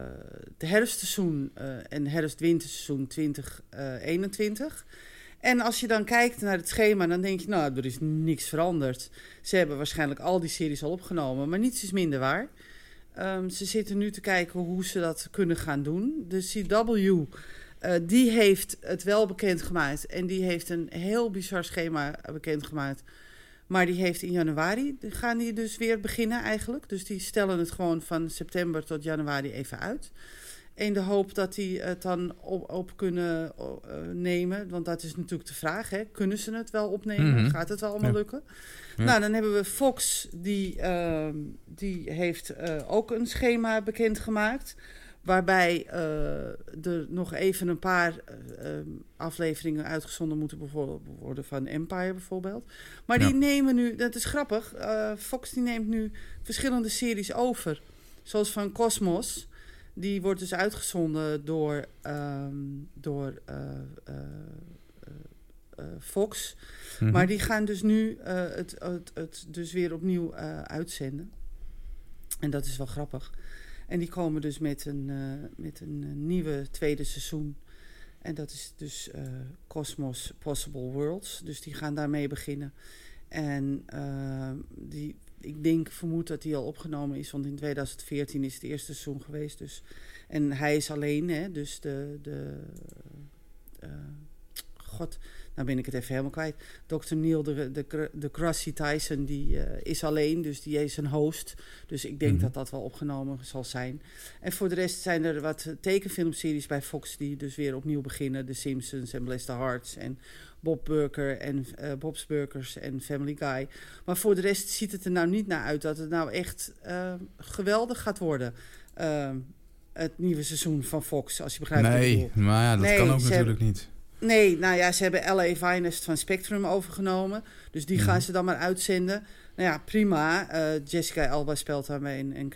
herfstseizoen en herfst-winterseizoen 2021. En als je dan kijkt naar het schema, dan denk je, nou, er is niks veranderd. Ze hebben waarschijnlijk al die series al opgenomen, maar niets is minder waar. Ehm, ze zitten nu te kijken hoe ze dat kunnen gaan doen. De CW eh, die heeft het wel bekendgemaakt. En die heeft een heel bizar schema bekendgemaakt. Maar die heeft in januari, gaan die dus weer beginnen eigenlijk. Dus die stellen het gewoon van september tot januari even uit. In de hoop dat die het dan op, op kunnen eh, nemen. Want dat is natuurlijk de vraag. Hè? Kunnen ze het wel opnemen? Mhm. Gaat het wel allemaal Ja. lukken? Ja. Nou, dan hebben we Fox. Die, ehm, die heeft eh, ook een schema bekendgemaakt. Waarbij eh, er nog even een paar eh, ehm, afleveringen uitgezonden moeten bijvoorbeeld worden van Empire bijvoorbeeld. Maar Ja. die nemen nu, dat is grappig, Fox die neemt nu verschillende series over. Zoals van Cosmos. Die wordt dus uitgezonden door, ehm, door eh, eh, eh, Fox. Mhm. Maar die gaan dus nu het, het, het dus weer opnieuw uitzenden. En dat is wel grappig. En die komen dus met een, met een nieuwe tweede seizoen. En dat is dus Cosmos Possible Worlds. Dus die gaan daarmee beginnen. En die, ik denk, vermoed dat die al opgenomen is. Want in 2014 is het eerste seizoen geweest. Dus. En hij is alleen, hè. Dus de... de eh, God, nou ben ik het even helemaal kwijt. Dr. Neil de, de, de Grassy Tyson, die eh, is alleen, dus die is een host. Dus ik denk Mhm. dat dat wel opgenomen zal zijn. En voor de rest zijn er wat tekenfilmseries bij Fox die dus weer opnieuw beginnen. The Simpsons en Bless the Hearts en Bob Burger en eh, Bob's Burgers en Family Guy. Maar voor de rest ziet het er nou niet naar uit dat het nou echt eh, geweldig gaat worden. Eh, het nieuwe seizoen van Fox, als je begrijpt wat ik Nee, bedoel. maar ja, dat Nee, kan ook natuurlijk niet. Nee, nou ja, ze hebben LA Finest van Spectrum overgenomen. Dus die Mhm. gaan ze dan maar uitzenden. Nou ja, prima. Jessica Alba speelt daarmee en, en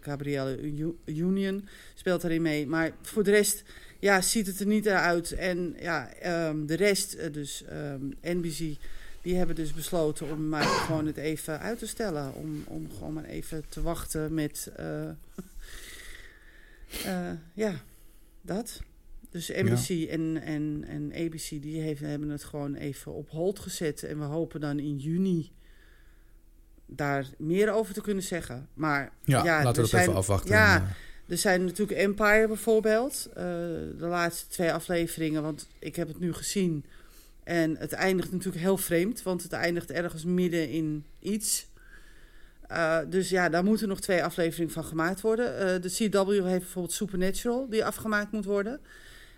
Gabrielle Union speelt daarin mee. Maar voor de rest ja, ziet het er niet uit. En ja, ehm, de rest, eh, dus ehm, NBC, die hebben dus besloten om maar gewoon het even uit te stellen. Om, om gewoon maar even te wachten met... eh, eh, ja, dat. Dus NBC en, en, en ABC die heeft, hebben het gewoon even op hold gezet. En we hopen dan in juni daar meer over te kunnen zeggen. Maar Ja, ja, laten we dat zijn- even afwachten. Ja, er zijn natuurlijk Empire bijvoorbeeld. eh, de laatste twee afleveringen, want ik heb het nu gezien. En het eindigt natuurlijk heel vreemd, want het eindigt ergens midden in iets. Eh, dus ja, daar moeten nog twee afleveringen van gemaakt worden. Eh, de CW heeft bijvoorbeeld Supernatural, die afgemaakt moet worden.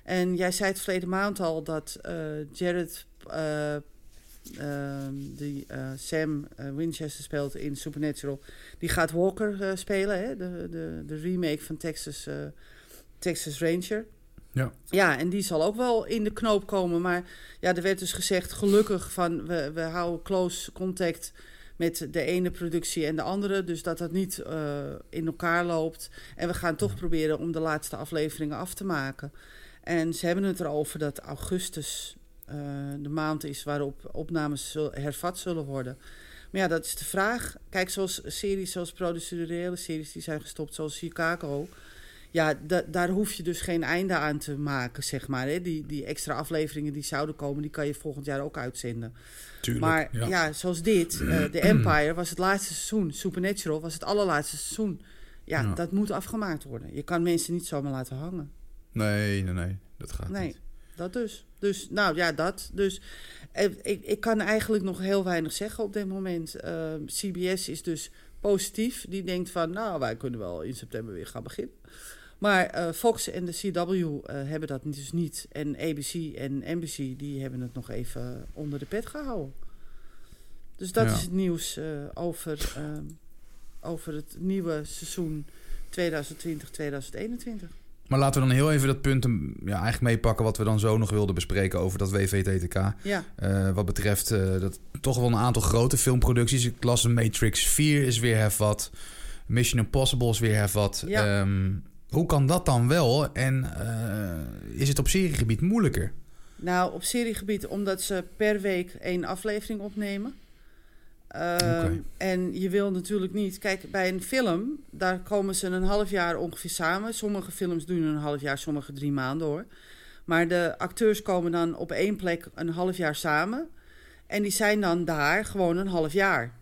En jij zei het verleden maand al dat Jared, die eh, Sam eh, Winchester speelt in Supernatural, die gaat Walker eh, spelen, hè? De, de, de remake van Texas, Texas Ranger. Ja. Ja, en die zal ook wel in de knoop komen. Maar ja, er werd dus gezegd, gelukkig van we, we houden close contact met de ene productie en de andere. Dus dat dat niet in elkaar loopt. En we gaan toch Ja. proberen om de laatste afleveringen af te maken. En ze hebben het erover dat augustus eh, de maand is waarop opnames zul- hervat zullen worden. Maar ja, dat is de vraag. Kijk, zoals series, zoals procedurele series die zijn gestopt, zoals Chicago. Ja, da- daar hoef je dus geen einde aan te maken, zeg maar. Hè. Die, die extra afleveringen die zouden komen, die kan je volgend jaar ook uitzenden. tuurlijk. Maar ja. ja, zoals dit, eh The Empire was het laatste seizoen. Supernatural was het allerlaatste seizoen. Ja, Ja. dat moet afgemaakt worden. Je kan mensen niet zomaar laten hangen. Nee, nee, nee. Dat gaat Nee. niet. Dat dus. Dus, nou ja, dat. Dus eh, ik, ik kan eigenlijk nog heel weinig zeggen op dit moment. Eh, CBS is dus positief. Die denkt van, nou, wij kunnen wel in september weer gaan beginnen. Maar eh, Fox en de CW hebben dat dus niet. En ABC en NBC, die hebben het nog even onder de pet gehouden. Dus dat Ja. is het nieuws over, over het nieuwe seizoen 2020-2021. Maar laten we dan heel even dat punt um, ja, eigenlijk meepakken... wat we dan zo nog wilden bespreken over dat WVTTK. Ja, Eh, wat betreft eh, dat toch wel een aantal grote filmproducties. Ik las Matrix 4 is weer hervat. Mission Impossible is weer hervat. Ja. Ehm, hoe kan dat dan wel? En eh, is het op seriegebied moeilijker? Nou, op seriegebied omdat ze per week één aflevering opnemen. Ehm. En je wil natuurlijk niet... Kijk, bij een film, daar komen ze een half jaar ongeveer samen. Sommige films doen een half jaar, sommige drie maanden hoor. Maar de acteurs komen dan op één plek een half jaar samen. En die zijn dan daar gewoon een half jaar.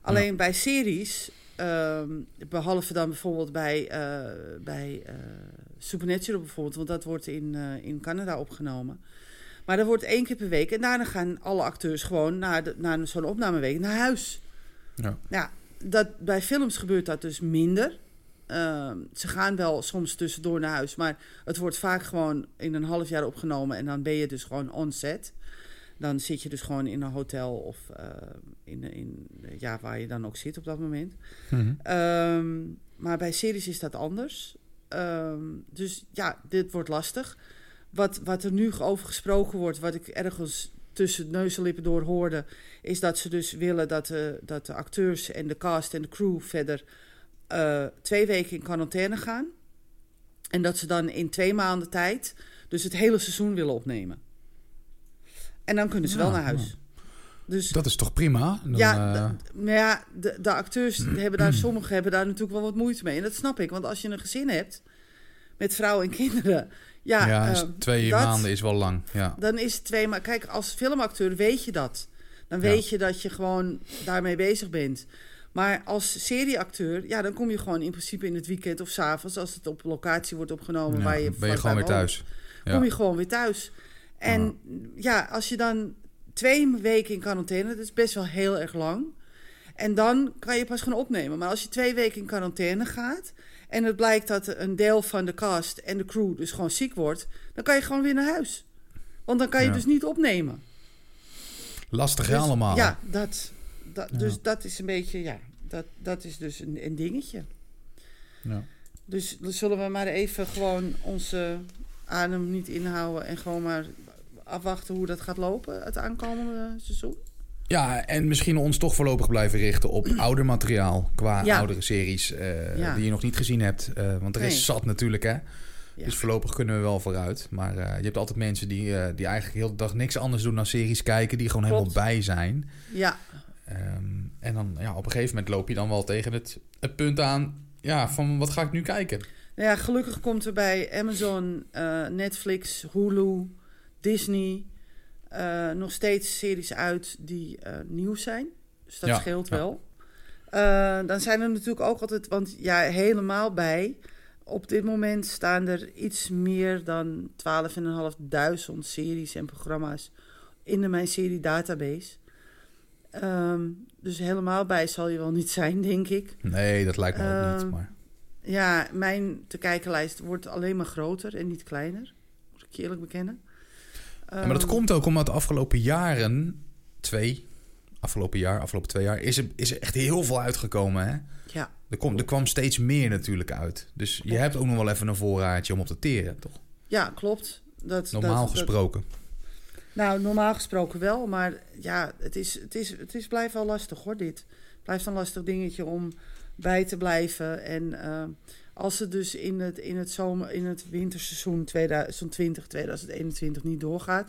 Alleen bij series, ehm, behalve dan bijvoorbeeld bij, eh, bij eh, Supernatural bijvoorbeeld, want dat wordt in, eh, in Canada opgenomen. Maar dat wordt één keer per week en daarna gaan alle acteurs gewoon naar, de, naar zo'n opnameweek naar huis. Ja. Ja, dat, bij films gebeurt dat dus minder. Ehm, ze gaan wel soms tussendoor naar huis, maar het wordt vaak gewoon in een half jaar opgenomen en dan ben je dus gewoon on set. Dan zit je dus gewoon in een hotel of eh, in, in, ja, waar je dan ook zit op dat moment. Mhm. Ehm, maar bij series is dat anders. Ehm, dus ja, dit wordt lastig. Wat, wat er nu over gesproken wordt, wat ik ergens tussen neus en lippen door hoorde, is dat ze dus willen dat de, dat de acteurs en de cast en de crew verder eh, twee weken in quarantaine gaan. En dat ze dan in twee maanden tijd dus het hele seizoen willen opnemen. En dan kunnen ze Ja, wel naar huis. Dus Dat is toch prima? Dan, ja, eh, maar ja, de, de acteurs hebben daar, sommigen hebben daar natuurlijk wel wat moeite mee. En dat snap ik, want als je een gezin hebt met vrouw en kinderen, ja, ja, is eh, twee dat- maanden is wel lang. Ja. dan is het twee maar Kijk, als filmacteur weet je dat. Dan Ja. weet je dat je gewoon daarmee bezig bent. Maar als serieacteur, ja, dan kom je gewoon in principe in het weekend of s'avonds, als het op locatie wordt opgenomen, Ja, waar je ben je gewoon weer thuis. Ja. kom je gewoon weer thuis. En ja, als je dan twee weken in quarantaine, dat is best wel heel erg lang. En dan kan je pas gaan opnemen. Maar als je twee weken in quarantaine gaat en het blijkt dat een deel van de cast en de crew dus gewoon ziek wordt, dan kan je gewoon weer naar huis. Want dan kan je Ja. dus niet opnemen. Lastig Dus, allemaal. Ja, dat, dat, Ja. dus dat is een beetje, ja, dat, dat is dus een, een dingetje. Ja. Dus dan zullen we maar even gewoon onze adem niet inhouden en gewoon maar afwachten hoe dat gaat lopen het aankomende seizoen. Ja, en misschien ons toch voorlopig blijven richten op ouder materiaal. Qua Ja. oudere series eh, Ja. die je nog niet gezien hebt. Eh, want er is Nee. zat natuurlijk, hè. Ja. Dus voorlopig kunnen we wel vooruit. Maar eh, je hebt altijd mensen die, die eigenlijk heel de dag niks anders doen dan series kijken. Die gewoon Klopt. helemaal bij zijn. Ja, Ehm, en dan ja, op een gegeven moment loop je dan wel tegen het, het punt aan... Ja, van wat ga ik nu kijken? nou ja, gelukkig komt er bij Amazon, Netflix, Hulu, Disney eh, nog steeds series uit die eh, nieuw zijn. Dus dat Ja, scheelt ja. wel. Eh, dan zijn er natuurlijk ook altijd, want ja, helemaal bij. Op dit moment staan er iets meer dan 12.500 series en programma's in de Mijn Serie Database. Ehm, dus helemaal bij zal je wel niet zijn, denk ik. Nee, dat lijkt me ook niet. Ehm, Maar Ja, mijn te kijkenlijst wordt alleen maar groter en niet kleiner. Moet ik je eerlijk bekennen. Ja, maar dat Ehm, komt ook omdat de afgelopen jaren, twee, afgelopen jaar, afgelopen twee jaar, is er, is er echt heel veel uitgekomen. Hè? Ja, Er, komt, er kwam steeds meer natuurlijk uit. Dus je hebt ook nog wel even een voorraadje om op te teren, toch? ja klopt. Dat, Normaal dat- dat- gesproken. nou, normaal gesproken wel. Maar ja, het is, het is, het is blijft wel lastig hoor, dit. Het blijft een lastig dingetje om bij te blijven. En eh, als het dus in het, in het, zomer, in het winterseizoen 2020, 2021 niet doorgaat...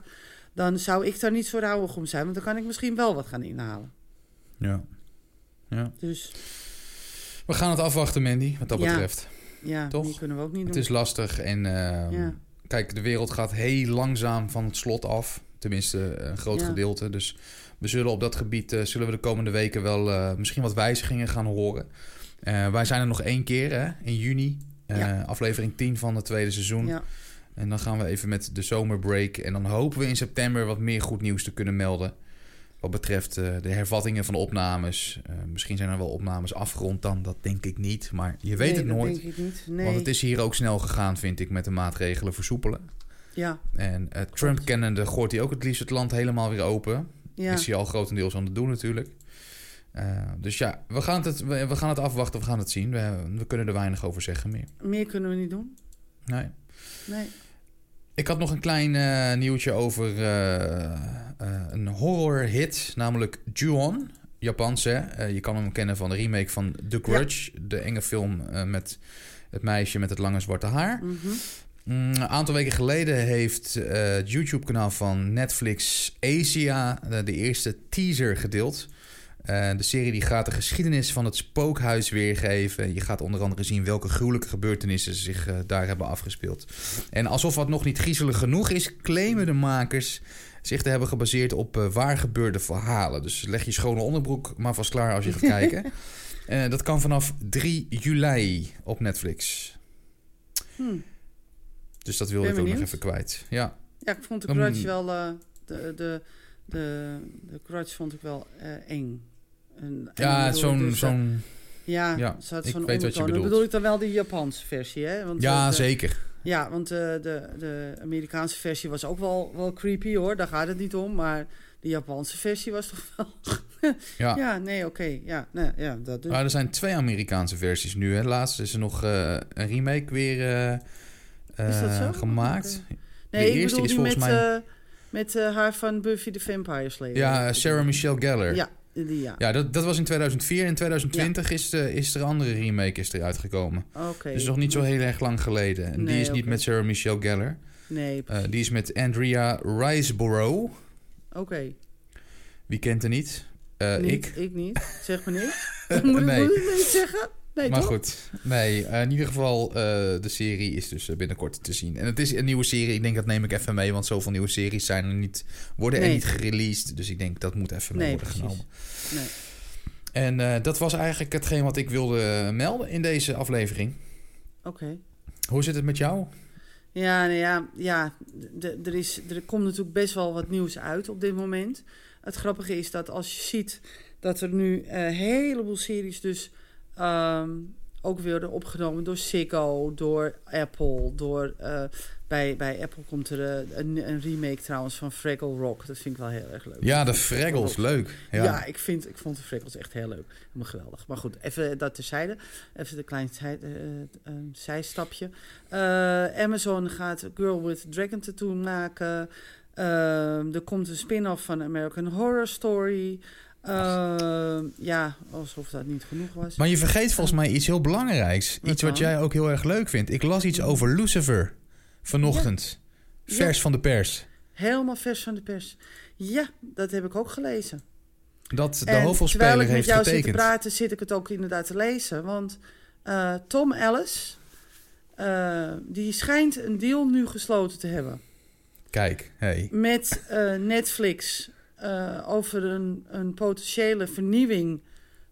dan zou ik daar niet zo rouwig om zijn. Want dan kan ik misschien wel wat gaan inhalen. Ja. ja. Dus We gaan het afwachten, Mandy, wat dat Ja. betreft. ja, Toch? die kunnen we ook niet Het doen. is lastig en ehm, Ja. kijk, de wereld gaat heel langzaam van het slot af. Tenminste, een groot Ja. gedeelte. Dus we zullen op dat gebied eh, zullen we de komende weken wel eh, misschien wat wijzigingen gaan horen. Eh, wij zijn er nog één keer hè, in juni. Eh, Ja. Aflevering 10 van het tweede seizoen. Ja. En dan gaan we even met de zomerbreak. En dan hopen we in september wat meer goed nieuws te kunnen melden. Wat betreft eh, de hervattingen van de opnames. Misschien zijn er wel opnames afgerond dan. Dat denk ik niet. Maar je weet Nee, het nooit. denk ik niet. Nee. Want het is hier ook snel gegaan, vind ik, met de maatregelen versoepelen. Ja, En Trump kennende gooit hij ook het liefst het land helemaal weer open. ja. Is hij al grotendeels aan het doen natuurlijk. Eh, dus ja, we gaan, het, we, we gaan het afwachten, we gaan het zien. We, we kunnen er weinig over zeggen meer. meer kunnen we niet doen. Nee. Nee. Ik had nog een klein eh, nieuwtje over eh, een horror-hit, namelijk Ju-on. Japans, hè? Eh, je kan hem kennen van de remake van The Grudge. De enge film met het meisje met het lange zwarte haar. Mhm. Mm, een aantal weken geleden heeft het YouTube-kanaal van Netflix Asia de eerste teaser gedeeld. Eh, de serie die gaat de geschiedenis van het spookhuis weergeven. Je gaat onder andere zien welke gruwelijke gebeurtenissen zich eh, daar hebben afgespeeld. En alsof wat nog niet griezelig genoeg is, claimen de makers zich te hebben gebaseerd op eh, waar gebeurde verhalen. Dus leg je schone onderbroek maar vast klaar als je gaat kijken. Dat kan vanaf 3 juli op Netflix. Hm. Dus dat wilde ik ook nog even kwijt. Ja, Ja, ik vond de Um, Grudge wel... de, de, de, de vond ik wel eng. Ja zo'n... dus, zo'n Ja, ja, ze had ik zo'n weet wat je ondertoon. Dan bedoel ik dan wel de Japanse versie, hè? Want ja, eh, de, zeker. Ja, want eh, de, de Amerikaanse versie was ook wel, wel creepy, hoor. Daar gaat het niet om, maar... De Japanse versie was toch wel... Ja. ja, nee, oké. Ja, nee, ja, dat dus. Maar er zijn twee Amerikaanse versies nu. Hè. Laatst is er nog eh, een remake weer eh, Is dat eh, zo? gemaakt. nee, de ik eerste bedoel is die met, volgens mij- eh, met eh, haar van Buffy the Vampire Slayer. Ja, Sarah Michelle Gellar. Ja, ja. Ja, dat, dat was in 2004. In 2020 is, de, is er een andere remake is eruit gekomen. Oké. Dus nog niet zo heel erg lang geleden. En die is niet met Sarah Michelle Gellar. Nee, Eh, die is met Andrea Riseborough. oké. Wie kent er niet? Eh, Niet- ik. Ik niet. Zeg me niet. moet, nee. ik, moet ik niet zeggen? Nee, maar toch? goed, nee, eh, in ieder geval, eh, de serie is dus eh, binnenkort te zien. En het is een nieuwe serie, ik denk dat neem ik even mee, want zoveel nieuwe series zijn er niet, worden er Nee. niet gereleased. Dus ik denk dat moet even mee Nee, worden precies. genomen. Nee. En dat was eigenlijk hetgeen wat ik wilde melden in deze aflevering. Oké. Hoe zit het met jou? Ja, nou ja, ja er, is, er komt natuurlijk best wel wat nieuws uit op dit moment. Het grappige is dat als je ziet dat er nu een heleboel series dus ehm, ook worden opgenomen door Ziggo, door Apple, door... eh, bij, bij Apple komt er eh, een, een remake trouwens van Fraggle Rock. Dat vind ik wel heel erg leuk. Ja, de Fraggles, leuk. Ja, Ja, ik, vind, ik vond de Fraggles echt heel leuk. Helemaal geweldig. Maar goed, even dat terzijde. Even een klein zij, een zijstapje. Amazon gaat Girl with Dragon Tattoo maken. Ehm, er komt een spin-off van American Horror Story. Ehm, ja, alsof dat niet genoeg was. Maar je vergeet volgens mij iets heel belangrijks. Wat Iets wat dan? jij ook heel erg leuk vindt. Ik las iets over Lucifer vanochtend. Ja. Vers van de pers. Helemaal vers van de pers. Ja, dat heb ik ook gelezen. Dat de En terwijl hoofdrolspeler ik met heeft jou zit te getekend. praten, zit ik het ook inderdaad te lezen. Want eh, Tom Ellis, eh, die schijnt een deal nu gesloten te hebben Kijk, hey. met eh, Netflix eh, over een, een potentiële vernieuwing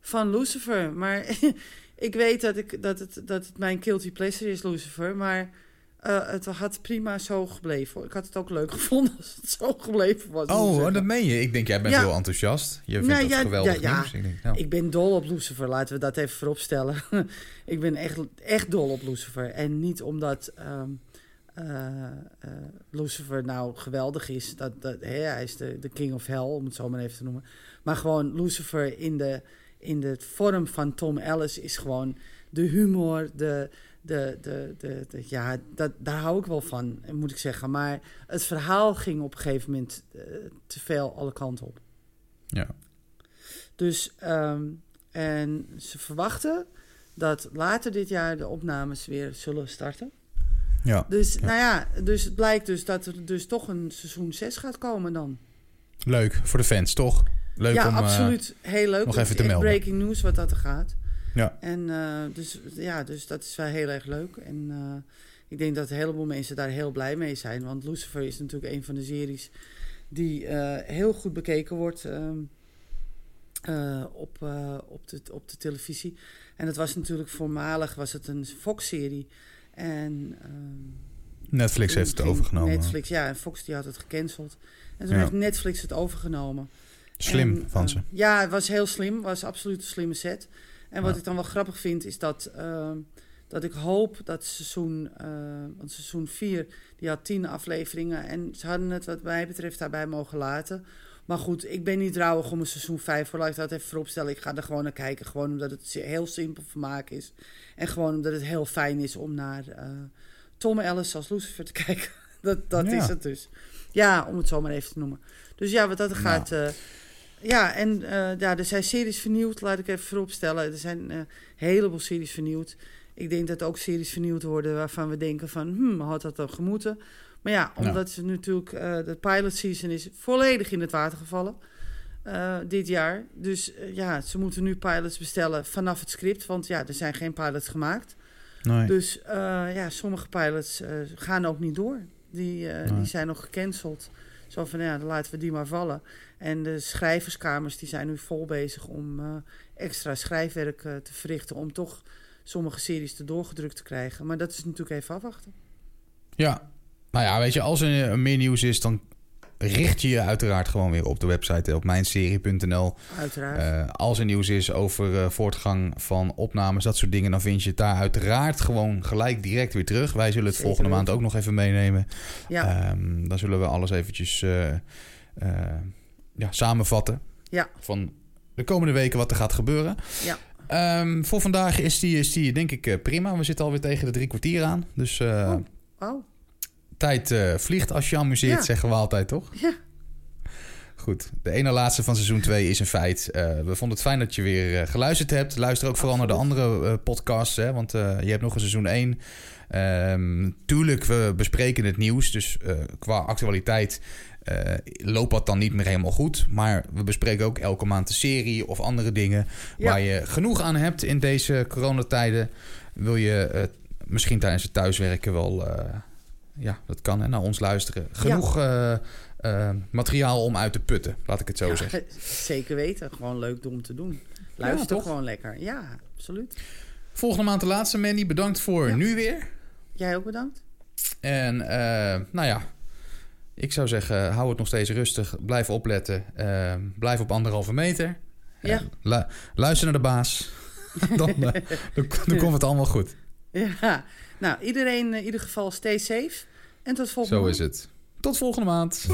van Lucifer. Maar ik weet dat, ik, dat, het, dat het mijn guilty pleasure is, Lucifer. Maar eh, het had prima zo gebleven. Ik had het ook leuk gevonden als het zo gebleven was. Oh, dat meen je. Ik denk, jij bent Ja. heel enthousiast. Je vindt Nou, dat ja, geweldig ja, ja. nieuws. Ik denk, nou, Ik ben dol op Lucifer, laten we dat even vooropstellen. ik ben echt, echt dol op Lucifer. En niet omdat ehm, eh, eh, Lucifer nou geweldig is. Dat, dat, hè, hij is de, de king of hell, om het zo maar even te noemen. Maar gewoon Lucifer in de, in de vorm van Tom Ellis is gewoon de humor, de... De, de, de, de- ja, dat, daar hou ik wel van, moet ik zeggen. Maar het verhaal ging op een gegeven moment eh, te veel alle kanten op. ja. Dus, ehm, en ze verwachten dat later dit jaar de opnames weer zullen starten. Ja. Dus, Ja. nou ja, dus het blijkt dus dat er dus toch een seizoen 6 gaat komen dan. Leuk voor de fans, toch? Leuk ja, om... eh, absoluut. Heel leuk. nog even te melden. breaking news wat dat er gaat. Ja. En eh, dus, ja, dus dat is wel heel erg leuk. En eh, ik denk dat een heleboel mensen daar heel blij mee zijn. Want Lucifer is natuurlijk een van de series die heel goed bekeken wordt ehm, eh, op, op, de, op de televisie. En het was natuurlijk voormalig was het een Fox-serie. En ehm, Netflix heeft het overgenomen. Netflix, ja, en Fox die had het gecanceld. En toen Ja. heeft Netflix het overgenomen. Slim En, van eh, ze. ja, het was heel slim. was absoluut een slimme set. En wat Ja. ik dan wel grappig vind, is dat, ehm, dat ik hoop dat seizoen, eh, want seizoen 4, die had tien afleveringen. En ze hadden het wat mij betreft daarbij mogen laten. Maar goed, ik ben niet rouwig om een seizoen 5 voor. Laat ik dat even vooropstellen. Ik ga er gewoon naar kijken. Gewoon omdat het heel simpel vermaak is. En gewoon omdat het heel fijn is om naar eh, Tom Ellis als Lucifer te kijken. dat dat Ja. is het dus. Ja, om het zo maar even te noemen. Dus ja, wat dat Nou. gaat... eh, ja, en eh, ja, er zijn series vernieuwd, laat ik even vooropstellen. Er zijn een heleboel series vernieuwd. Ik denk dat ook series vernieuwd worden waarvan we denken van... hmm, had dat dan gemoeten? Maar ja, omdat ze natuurlijk... eh, de pilot season is volledig in het water gevallen eh, dit jaar. Dus eh, ja, ze moeten nu pilots bestellen vanaf het script. Want ja, er zijn geen pilots gemaakt. Nee. Dus ja, sommige pilots gaan ook niet door. Die, Nee. die zijn nog gecanceld. Zo van, ja, dan laten we die maar vallen. En de schrijverskamers die zijn nu vol bezig om extra schrijfwerk te verrichten... om toch sommige series te doorgedrukt te krijgen. Maar dat is natuurlijk even afwachten. Ja. Nou ja, weet je, als er meer nieuws is, dan richt je je uiteraard gewoon weer op de website, eh, op mijnserie.nl. Uiteraard. Eh, als er nieuws is over eh, voortgang van opnames, dat soort dingen, dan vind je het daar uiteraard gewoon gelijk direct weer terug. Wij zullen het Zeker volgende maand ook nog even meenemen. ja, Ehm, dan zullen we alles eventjes ja, samenvatten. Ja. Van de komende weken wat er gaat gebeuren. Ja. Ehm, voor vandaag is die, is die denk ik prima. We zitten alweer tegen de drie kwartier aan. Dus Oh. oh, tijd eh, vliegt als je amuseert, Ja. zeggen we altijd, toch? ja. Goed, de ene laatste van seizoen 2 is een feit. Uh, we vonden het fijn dat je weer uh, geluisterd hebt. Luister ook vooral naar de andere podcasts, hè, want je hebt nog een seizoen 1. Um, tuurlijk, we bespreken het nieuws, dus qua actualiteit loopt dat dan niet meer helemaal goed. Maar we bespreken ook elke maand de serie of andere dingen ja. waar je genoeg aan hebt in deze coronatijden. Wil je misschien tijdens het thuiswerken wel, ja, dat kan, hè, naar ons luisteren. Genoeg... Ja uh, materiaal om uit te putten, laat ik het zo zeggen. Zeker weten. Gewoon leuk om te doen. Luister ja, gewoon lekker. Ja, absoluut. Volgende maand de laatste, Mandy. Bedankt voor nu weer. Jij ook bedankt. En uh, nou ja, ik zou zeggen, hou het nog steeds rustig. Blijf opletten. Blijf op anderhalve meter. Ja. Lu luister naar de baas. dan, dan, dan, komt het allemaal goed. Ja, nou iedereen in ieder geval stay safe. En tot volgende Zo is het. Tot volgende maand.